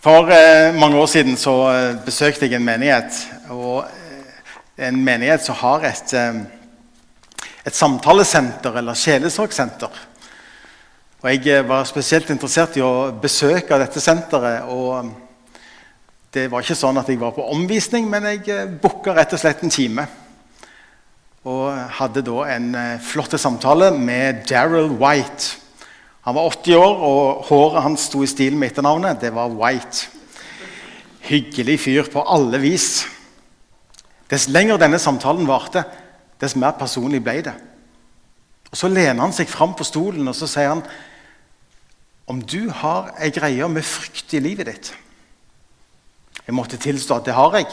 For eh, mange år siden så eh, besøkte jeg en menighet. og eh, En menighet som har et, eh, et samtalesenter eller sjelesorgsenter. Og Jeg var spesielt interessert i å besøke dette senteret. og Det var ikke sånn at jeg var på omvisning, men jeg booka rett og slett en time. Og hadde da en flott samtale med Daryl White. Han var 80 år, og håret hans sto i stil med etternavnet. Det var White. Hyggelig fyr på alle vis. Dess lenger denne samtalen varte, dess mer personlig ble det. Og Så lener han seg fram på stolen og så sier han, om du har ei greie med frykt i livet ditt Jeg måtte tilstå at det har jeg.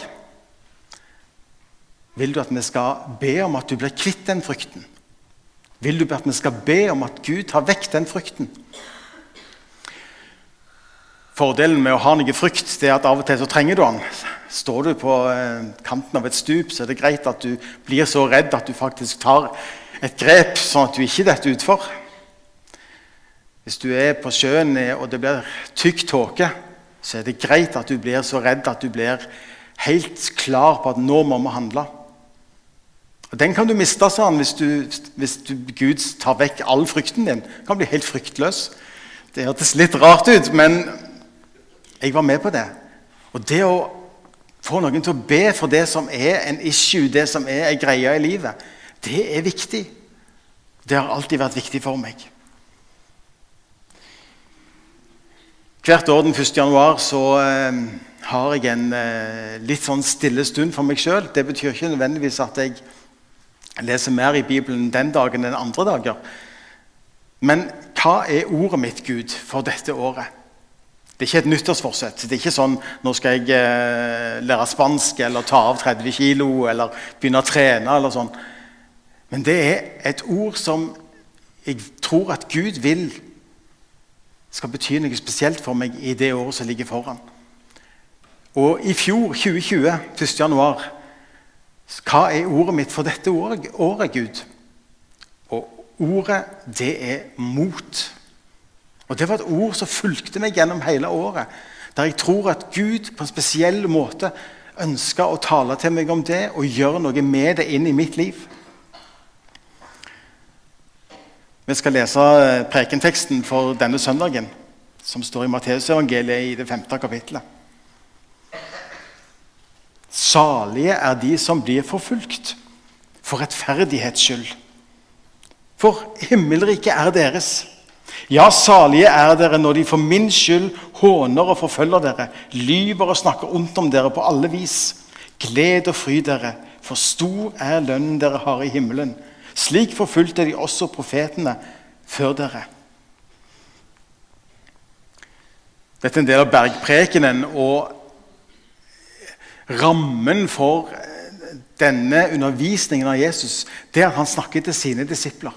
Vil du at vi skal be om at du blir kvitt den frykten? Vil du at vi skal be om at Gud tar vekk den frykten? Fordelen med å ha noe frykt det er at av og til så trenger du den. Står du på eh, kanten av et stup, så er det greit at du blir så redd at du faktisk tar et grep, sånn at du ikke detter utfor. Hvis du er på sjøen eh, og det blir tykk tåke, så er det greit at du blir så redd at du blir helt klar på at nå må vi handle. Og Den kan du miste sa han, hvis, du, hvis du, Gud tar vekk all frykten din. Du kan bli helt fryktløs. Det hørtes litt rart ut, men jeg var med på det. Og det å få noen til å be for det som er en issue, det som er en greie i livet, det er viktig. Det har alltid vært viktig for meg. Hvert år den 1. januar så eh, har jeg en eh, litt sånn stille stund for meg sjøl. Det betyr ikke nødvendigvis at jeg leser mer i Bibelen den dagen enn andre dager. Men hva er ordet mitt, Gud, for dette året? Det er ikke et nyttårsforsett. Det er ikke sånn nå skal jeg eh, lære spansk eller ta av 30 kilo eller begynne å trene. eller sånn. Men det er et ord som jeg tror at Gud vil skal bety noe spesielt for meg i det året som ligger foran. Og i fjor, 2020, 1. januar, hva er ordet mitt for dette året, Gud? Og ordet, det er mot. Og Det var et ord som fulgte meg gjennom hele året. Der jeg tror at Gud på en spesiell måte ønska å tale til meg om det og gjøre noe med det inn i mitt liv. Vi skal lese eh, prekenteksten for denne søndagen, som står i Matteusevangeliet i det femte kapittelet. Salige er de som blir forfulgt for rettferdighets skyld. For himmelriket er deres. Ja, salige er dere når de for min skyld håner og forfølger dere, lyver og snakker ondt om dere på alle vis. Gled og fry dere, for stor er lønnen dere har i himmelen. Slik forfulgte de også profetene før dere. Dette er en del av bergprekenen, og rammen for denne undervisningen av Jesus det er at han snakker til sine disipler.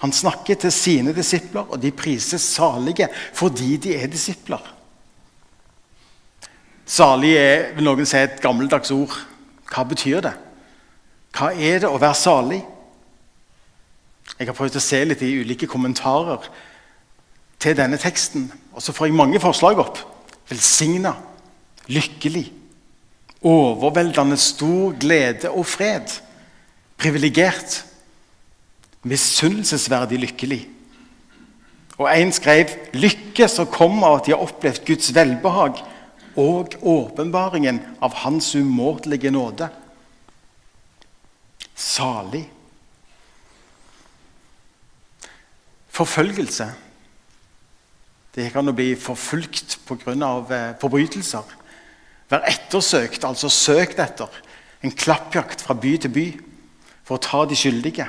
Han snakker til sine disipler, og de prises salige fordi de er disipler. Salig er vil noen si, et gammeldags ord. Hva betyr det? Hva er det å være salig? Jeg har prøvd å se litt i ulike kommentarer til denne teksten. Og så får jeg mange forslag opp. Velsigna, lykkelig, overveldende stor glede og fred. Privilegert misunnelsesverdig lykkelig. Og en skrev 'lykke som kommer av at de har opplevd Guds velbehag' og åpenbaringen av Hans umåtelige nåde. Salig. Forfølgelse. Det kan jo bli forfulgt pga. Eh, forbrytelser. Være ettersøkt, altså søkt etter. En klappjakt fra by til by for å ta de skyldige.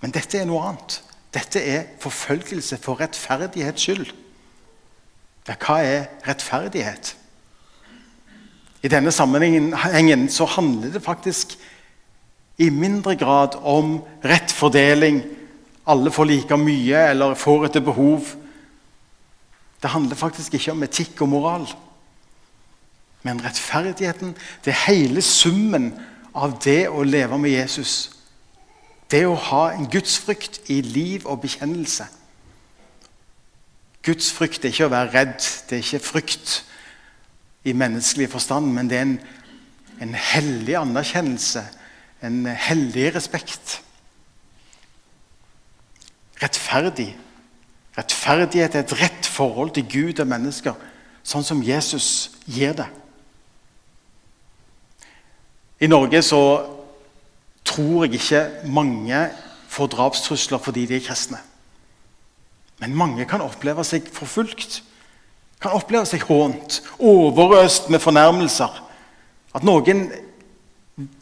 Men dette er noe annet. Dette er forfølgelse for rettferdighets skyld. Ja, hva er rettferdighet? I denne sammenhengen så handler det faktisk i mindre grad om rett fordeling. Alle får like mye eller får etter behov. Det handler faktisk ikke om etikk og moral. Men rettferdigheten, det er hele summen av det å leve med Jesus. Det å ha en gudsfrykt i liv og bekjennelse. Guds frykt er ikke å være redd, det er ikke frykt i menneskelig forstand, men det er en, en hellig anerkjennelse, en hellig respekt. Rettferdig. Rettferdighet er et rett forhold til Gud og mennesker, sånn som Jesus gir det. I Norge så tror jeg ikke mange får drapstrusler fordi de er kristne. Men mange kan oppleve seg forfulgt. Kan oppleve seg hånt, overøst med fornærmelser. At noen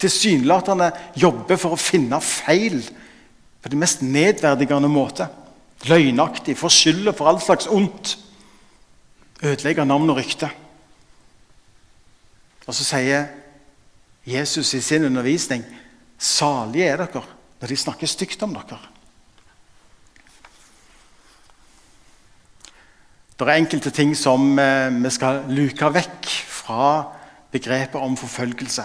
tilsynelatende jobber for å finne feil på den mest nedverdigende måte. Løgnaktig, får skylda for all slags ondt. Ødelegger navn og rykte. Og så sier Jesus i sin undervisning salige er dere når de snakker stygt om dere. Det er enkelte ting som eh, vi skal luke vekk fra begrepet om forfølgelse.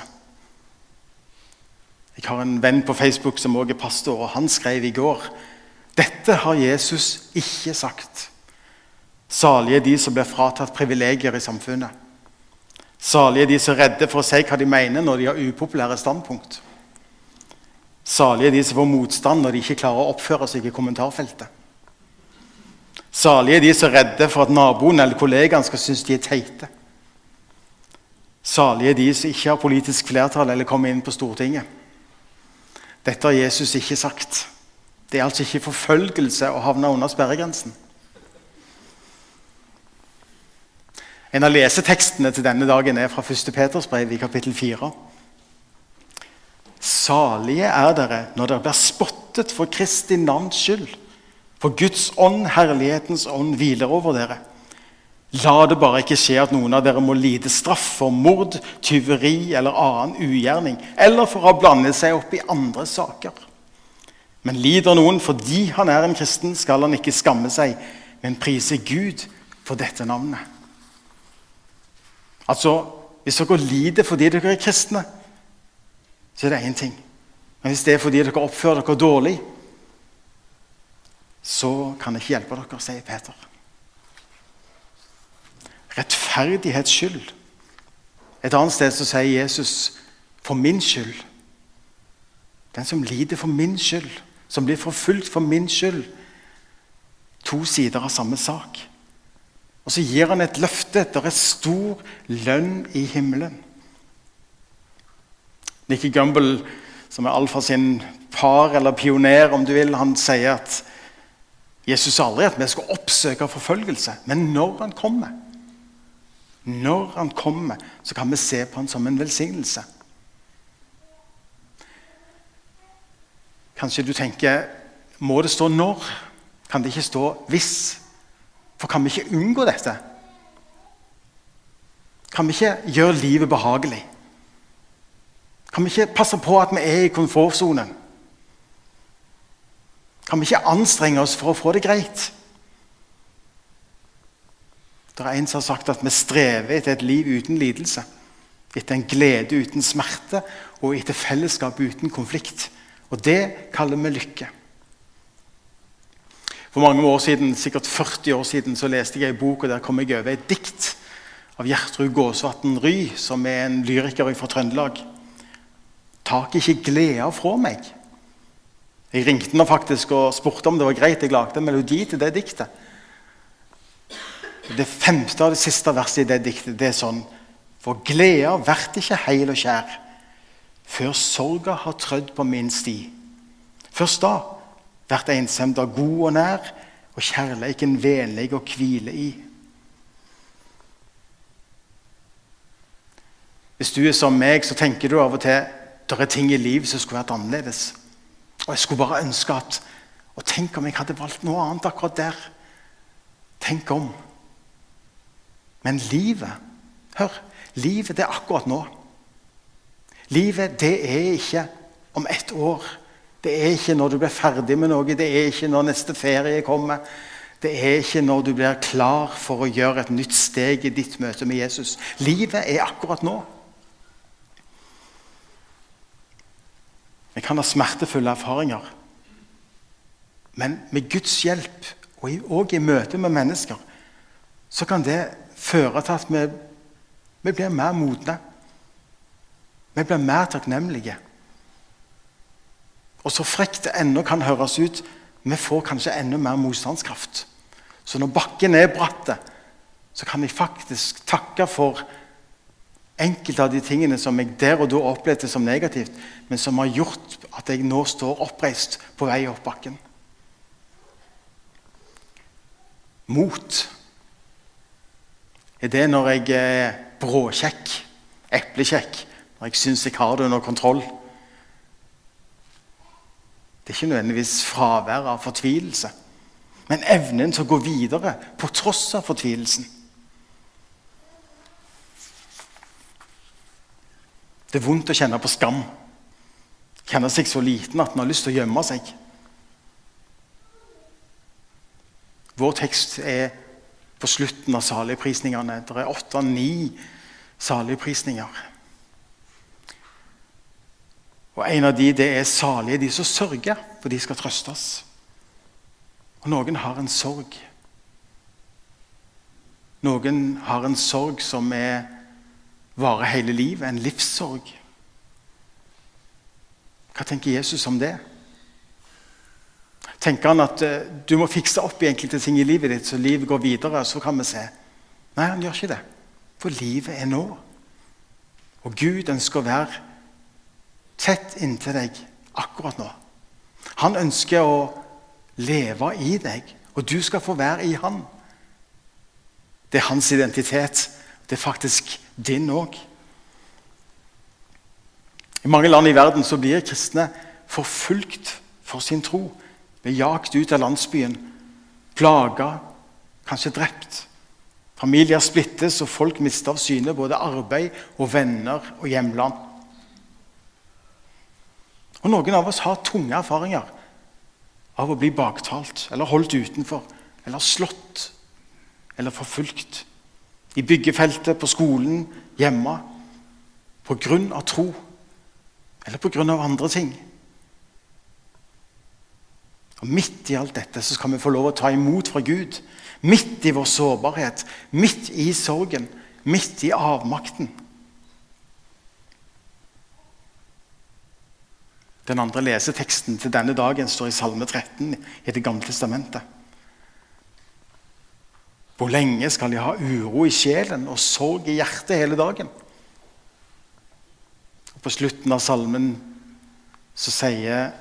Jeg har en venn på Facebook som også er pastor, og han skrev i går dette har Jesus ikke sagt. Salige er de som blir fratatt privilegier i samfunnet. Salige de som er redde for å si hva de mener når de har upopulære standpunkt. Salige de som får motstand når de ikke klarer å oppføre seg i kommentarfeltet. Salige de som er redde for at naboen eller kollegaen skal synes de er teite. Salige de som ikke har politisk flertall eller kommer inn på Stortinget. Dette har Jesus ikke sagt. Det er altså ikke forfølgelse å havne under sperregrensen. En av lesetekstene til denne dagen er fra 1. Peters brev i kapittel 4. Salige er dere når dere blir spottet for Kristi navns skyld. For Guds ånd, herlighetens ånd, hviler over dere. La det bare ikke skje at noen av dere må lide straff for mord, tyveri eller annen ugjerning, eller for å blande seg opp i andre saker. Men lider noen fordi han er en kristen, skal han ikke skamme seg, men prise Gud for dette navnet. Altså, Hvis dere lider fordi dere er kristne, så er det én ting. Men hvis det er fordi dere oppfører dere dårlig, så kan jeg ikke hjelpe dere, sier Peter. Rettferdighets skyld. Et annet sted så sier Jesus 'for min skyld'. Den som lider for min skyld, som blir forfulgt for min skyld. To sider av samme sak. Og så gir han et løfte. Det er stor lønn i himmelen. Nicky Gumbel, som er Alfa sin far eller pioner, om du vil, han sier at Jesus sa aldri at vi skal oppsøke forfølgelse, men når han kommer Når han kommer, så kan vi se på han som en velsignelse. Kanskje du tenker Må det stå 'når'? Kan det ikke stå 'hvis'? For kan vi ikke unngå dette? Kan vi ikke gjøre livet behagelig? Kan vi ikke passe på at vi er i komfortsonen? Kan vi ikke anstrenge oss for å få det greit? Det er en som har sagt at vi strever etter et liv uten lidelse. Etter en glede uten smerte og etter fellesskap uten konflikt. Og det kaller vi lykke. For mange år siden, sikkert 40 år siden så leste jeg en bok, og der kom jeg over et dikt av Gjertrud Gåsvatn Ry, som er en lyriker fra Trøndelag. Tak ikke gleda fra meg. Jeg ringte henne faktisk og spurte om det var greit jeg lagde en melodi til det diktet. Det femte og det siste verset i det diktet det er sånn For gleda vert ikke heil og skjær før sorga har trødd på min sti. Først da vert ensemda god og nær, og kjærleiken vennlig å hvile i. Hvis du er som meg, så tenker du av og til det er ting i livet som skulle vært annerledes. Og jeg skulle bare ønske at Og tenk om jeg hadde valgt noe annet akkurat der. Tenk om. Men livet Hør. Livet, det er akkurat nå. Livet, det er ikke om ett år. Det er ikke når du blir ferdig med noe, det er ikke når neste ferie kommer. Det er ikke når du blir klar for å gjøre et nytt steg i ditt møte med Jesus. Livet er akkurat nå. Vi kan ha smertefulle erfaringer. Men med Guds hjelp og i, i møte med mennesker, så kan det føre til at vi, vi blir mer modne. Vi blir mer takknemlige. Og så frekt det ennå kan høres ut, vi får kanskje enda mer motstandskraft. Så når bakken er bratt, så kan jeg faktisk takke for enkelte av de tingene som jeg der og da opplevde som negativt, men som har gjort at jeg nå står oppreist på vei opp bakken. Mot er det når jeg er bråkjekk, eplekjekk, når jeg syns jeg har det under kontroll. Det er ikke nødvendigvis fravær av fortvilelse, men evnen til å gå videre på tross av fortvilelsen. Det er vondt å kjenne på skam. Kjenne seg så liten at en har lyst til å gjemme seg. Vår tekst er på slutten av saligprisningene. Det er åtte-ni saligprisninger. Og En av de det er salige de som sørger, for de skal trøstes. Og Noen har en sorg. Noen har en sorg som er varer hele livet, en livssorg. Hva tenker Jesus om det? Tenker han at uh, du må fikse opp i enkelte ting i livet ditt, så livet går videre? Så kan vi se. Nei, han gjør ikke det. For livet er nå. Og Gud ønsker å være tett inntil deg akkurat nå. Han ønsker å leve i deg, og du skal få være i Han. Det er hans identitet. Det er faktisk din òg. I mange land i verden så blir kristne forfulgt for sin tro. Blir jagt ut av landsbyen, plaga, kanskje drept. Familier splittes, og folk mister av syne både arbeid og venner og hjemland. Og Noen av oss har tunge erfaringer av å bli baktalt eller holdt utenfor eller slått eller forfulgt i byggefeltet, på skolen, hjemme. På grunn av tro. Eller på grunn av andre ting. Og Midt i alt dette så skal vi få lov å ta imot fra Gud. Midt i vår sårbarhet, midt i sorgen, midt i avmakten. Den andre leseteksten til denne dagen står i Salme 13 i Det gamle testamentet. Hvor lenge skal jeg ha uro i sjelen og sorg i hjertet hele dagen? Og På slutten av salmen så sier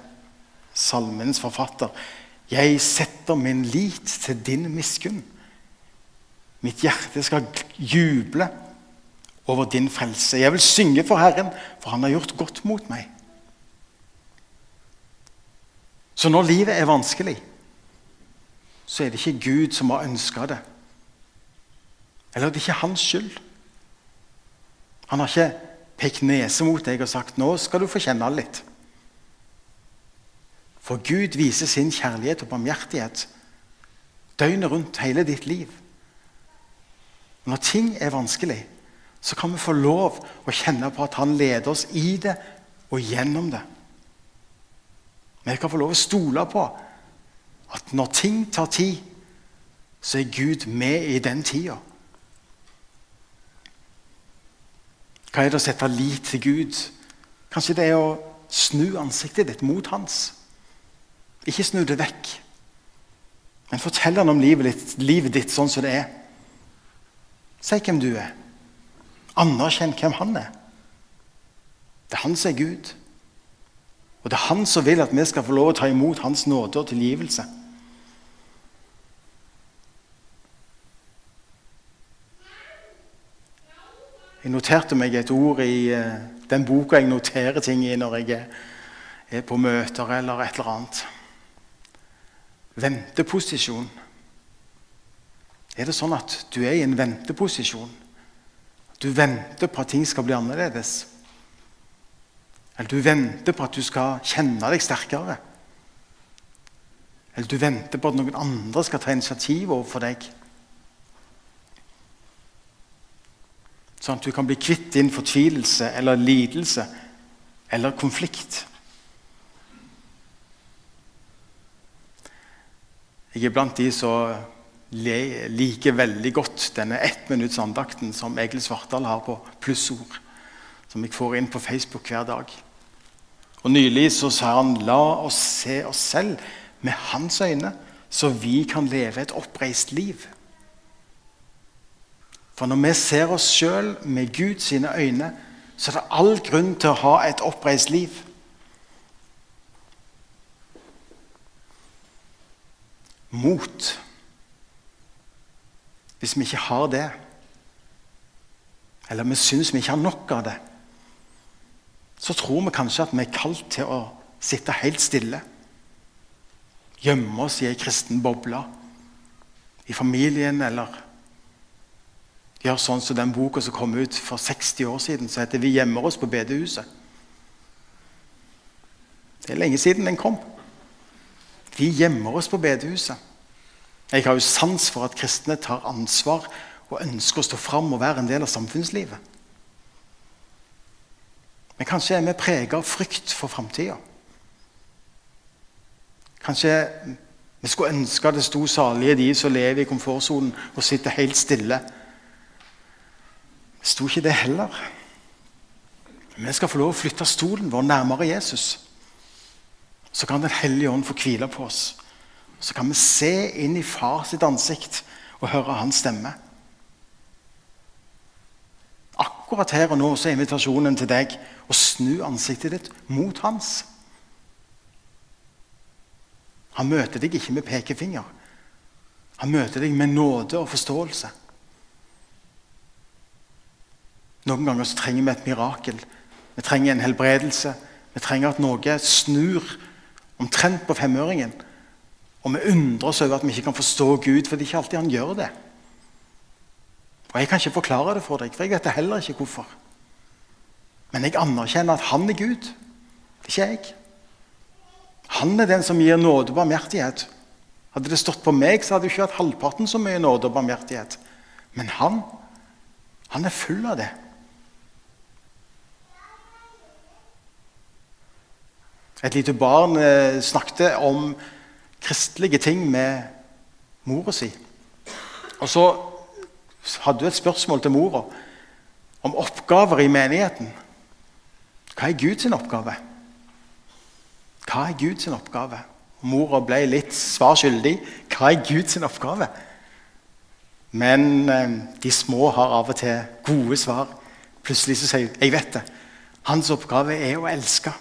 salmens forfatter Jeg setter min lit til din miskunn. Mitt hjerte skal juble over din frelse. Jeg vil synge for Herren, for han har gjort godt mot meg. Så når livet er vanskelig, så er det ikke Gud som har ønska det. Eller det er ikke hans skyld. Han har ikke pekt nese mot deg og sagt 'nå skal du få kjenne litt'. For Gud viser sin kjærlighet og barmhjertighet døgnet rundt hele ditt liv. Når ting er vanskelig, så kan vi få lov å kjenne på at han leder oss i det og gjennom det. Vi kan få lov å stole på at når ting tar tid, så er Gud med i den tida. Hva er det å sette lit til Gud? Kanskje det er å snu ansiktet ditt mot hans. Ikke snu det vekk. Men fortell han om livet ditt, livet ditt sånn som det er. Si hvem du er. Anerkjenn hvem han er. Det er han som er Gud. Og det er han som vil at vi skal få lov å ta imot hans nåde og tilgivelse. Jeg noterte meg et ord i uh, den boka jeg noterer ting i når jeg er på møter eller et eller annet. Venteposisjon. Er det sånn at du er i en venteposisjon? Du venter på at ting skal bli annerledes? Eller du venter på at du skal kjenne deg sterkere? Eller du venter på at noen andre skal ta initiativ overfor deg? Sånn at du kan bli kvitt din fortvilelse eller lidelse eller konflikt. Jeg er blant de som liker veldig godt denne ettminuttsandakten som Egil Svartdal har på plussord, som jeg får inn på Facebook hver dag. Og Nylig så sa han la oss se oss selv med hans øyne, så vi kan leve et oppreist liv. For når vi ser oss sjøl med Guds øyne, så er det all grunn til å ha et oppreist liv. Mot. Hvis vi ikke har det, eller vi syns vi ikke har nok av det, så tror vi kanskje at vi er kalt til å sitte helt stille. Gjemme oss i ei kristen boble. I familien eller gjøre sånn som den boka som kom ut for 60 år siden, som heter 'Vi gjemmer oss på bedehuset'. Det er lenge siden den kom. Vi gjemmer oss på bedehuset. Jeg har jo sans for at kristne tar ansvar og ønsker å stå fram og være en del av samfunnslivet. Men kanskje er vi preget av frykt for framtida. Kanskje vi skulle ønske det sto salige de som lever i komfortsonen og sitter helt stille det sto ikke det heller. Vi skal få lov å flytte stolen vår nærmere Jesus. Så kan Den hellige ånd få hvile på oss. Så kan vi se inn i far sitt ansikt og høre hans stemme. Akkurat her og nå så er invitasjonen til deg å snu ansiktet ditt mot hans. Han møter deg ikke med pekefinger. Han møter deg med nåde og forståelse. Noen ganger så trenger vi et mirakel. Vi trenger en helbredelse. Vi trenger at noe snur omtrent på femøringen. Og vi undrer oss over at vi ikke kan forstå Gud, for det er ikke alltid han gjør det. Og Jeg kan ikke forklare det for deg, for jeg vet heller ikke hvorfor. Men jeg anerkjenner at han er Gud, Det er ikke jeg. Han er den som gir nåde og barmhjertighet. Hadde det stått på meg, så hadde jeg ikke hatt halvparten så mye nåde og barmhjertighet. Men han, han er full av det. Et lite barn eh, snakket om kristelige ting med mora si. Og så hadde hun et spørsmål til mora om oppgaver i menigheten. Hva er Guds oppgave? Hva er Guds oppgave? Mora ble litt svar skyldig. Hva er Guds oppgave? Men eh, de små har av og til gode svar. Plutselig så sier hun jeg vet det. Hans oppgave er å elske.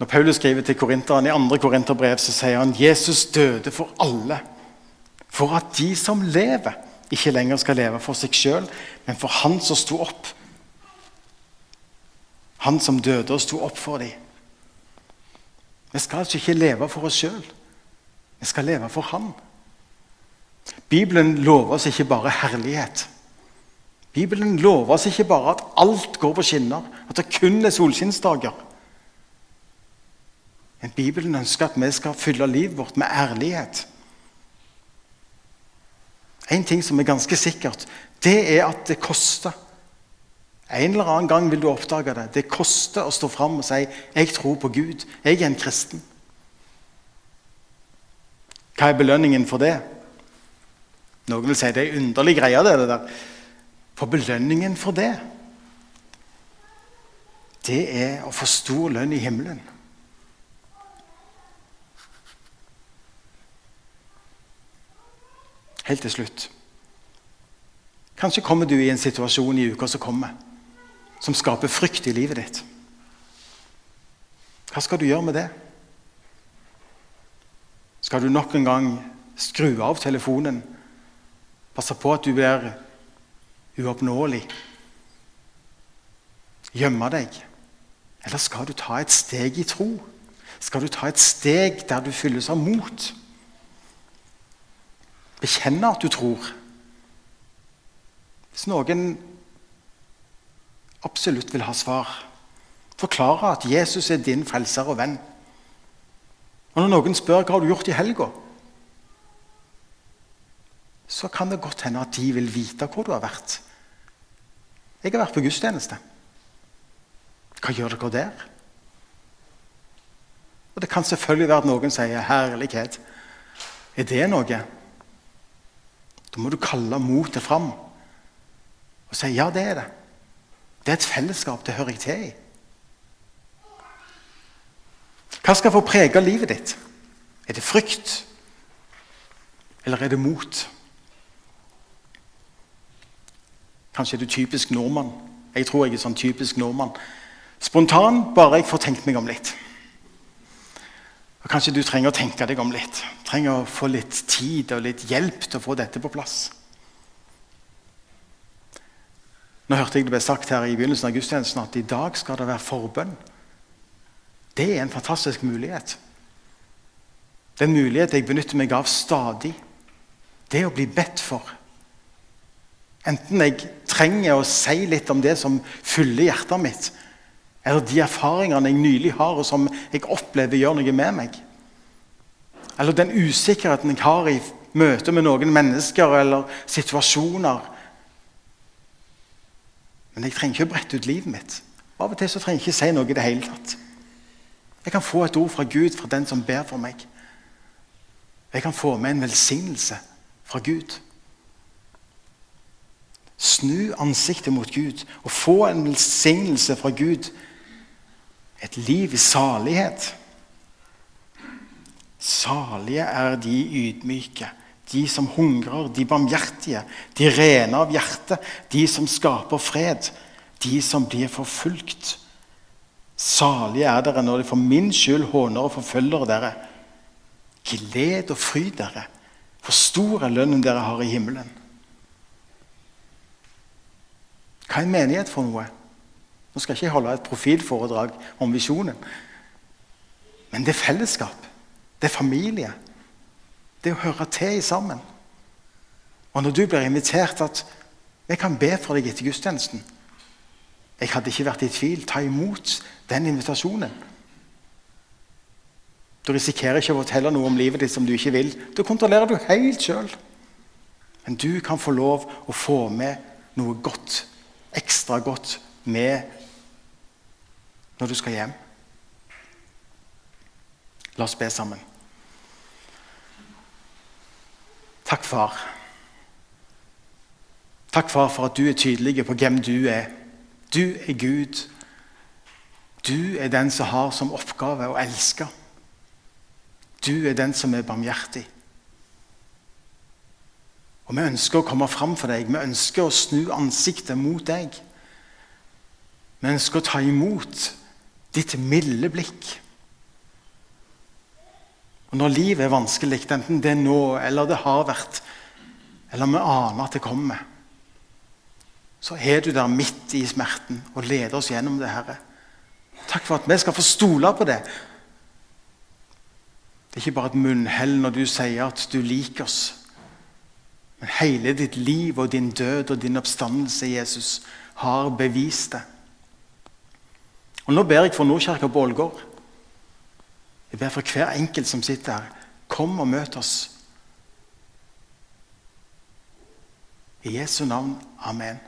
Når Paulus skriver til korinteren i andre korinterbrev, så sier han Jesus døde for alle. For at de som lever, ikke lenger skal leve for seg sjøl, men for Han som sto opp. Han som døde og sto opp for dem. Vi skal altså ikke leve for oss sjøl. Vi skal leve for Han. Bibelen lover oss ikke bare herlighet. Bibelen lover oss ikke bare at alt går på skinner, at det kun er solskinnsdager. Men Bibelen ønsker at vi skal fylle livet vårt med ærlighet. En ting som er ganske sikkert, det er at det koster. En eller annen gang vil du oppdage det. Det koster å stå fram og si 'Jeg tror på Gud. Jeg er en kristen'. Hva er belønningen for det? Noen vil si det er underlig greie. det, det der. For belønningen for det, det er å få stor lønn i himmelen. Helt til slutt. Kanskje kommer du i en situasjon i uka som kommer, som skaper frykt i livet ditt. Hva skal du gjøre med det? Skal du nok en gang skru av telefonen, passe på at du blir uoppnåelig, gjemme deg? Eller skal du ta et steg i tro? Skal du ta et steg der du fylles av mot? Bekjenne at du tror. Hvis noen absolutt vil ha svar, forklare at Jesus er din frelser og venn. Og Når noen spør hva har du gjort i helga, så kan det godt hende at de vil vite hvor du har vært. Jeg har vært på gudstjeneste. Hva gjør dere der? Og Det kan selvfølgelig være at noen sier 'herlighet'. Er det noe? Da må du kalle motet fram og si 'ja, det er det'. Det er et fellesskap. Det hører jeg til i. Hva skal få prege livet ditt? Er det frykt? Eller er det mot? Kanskje er du typisk nordmann. Jeg tror jeg er sånn typisk nordmann. Spontan, bare jeg får tenkt meg om litt. Og Kanskje du trenger å tenke deg om litt. Trenger å få litt tid og litt hjelp til å få dette på plass. Nå hørte jeg det ble sagt her i begynnelsen av gudstjenesten at i dag skal det være forbønn. Det er en fantastisk mulighet. Det er en mulighet jeg benytter meg av stadig. Det å bli bedt for. Enten jeg trenger å si litt om det som fyller hjertet mitt, eller de erfaringene jeg nylig har, og som jeg opplever gjør noe med meg. Eller den usikkerheten jeg har i møte med noen mennesker eller situasjoner. Men jeg trenger ikke å brette ut livet mitt. Av og til så trenger jeg ikke si noe i det hele tatt. Jeg kan få et ord fra Gud, fra den som ber for meg. Jeg kan få med en velsignelse fra Gud. Snu ansiktet mot Gud og få en velsignelse fra Gud et liv i salighet. Salige er de ydmyke, de som hungrer, de barmhjertige, de rene av hjerte, de som skaper fred, de som blir forfulgt. Salige er dere når de for min skyld håner og forfølger dere. Gled og fryd dere, for stor er lønnen dere har i himmelen. Hva er en menighet for noe? Nå skal jeg ikke holde et profilforedrag om visjonen. Men det er fellesskap. Det er familie. Det er å høre til sammen. Og når du blir invitert at 'Jeg kan be for deg etter gudstjenesten' Jeg hadde ikke vært i tvil. Ta imot den invitasjonen. Du risikerer ikke å fortelle noe om livet ditt som du ikke vil. Da kontrollerer du helt sjøl. Men du kan få lov å få med noe godt, ekstra godt, med når du skal hjem. La oss be sammen. Takk, far. Takk, far, for at du er tydelig på hvem du er. Du er Gud. Du er den som har som oppgave å elske. Du er den som er barmhjertig. Og Vi ønsker å komme fram for deg. Vi ønsker å snu ansiktet mot deg. Vi ønsker å ta imot ditt milde blikk. Og Når livet er vanskelig, enten det er nå eller det har vært, eller vi aner at det kommer, så er du der midt i smerten og leder oss gjennom det, Herre. Takk for at vi skal få stole på det. Det er ikke bare et munnhell når du sier at du liker oss. Men hele ditt liv og din død og din oppstandelse, Jesus, har bevist det. Og Nå ber jeg for Nordkirka på Ålgård. Jeg ber for hver enkelt som sitter her. Kom og møt oss. I Jesu navn. Amen.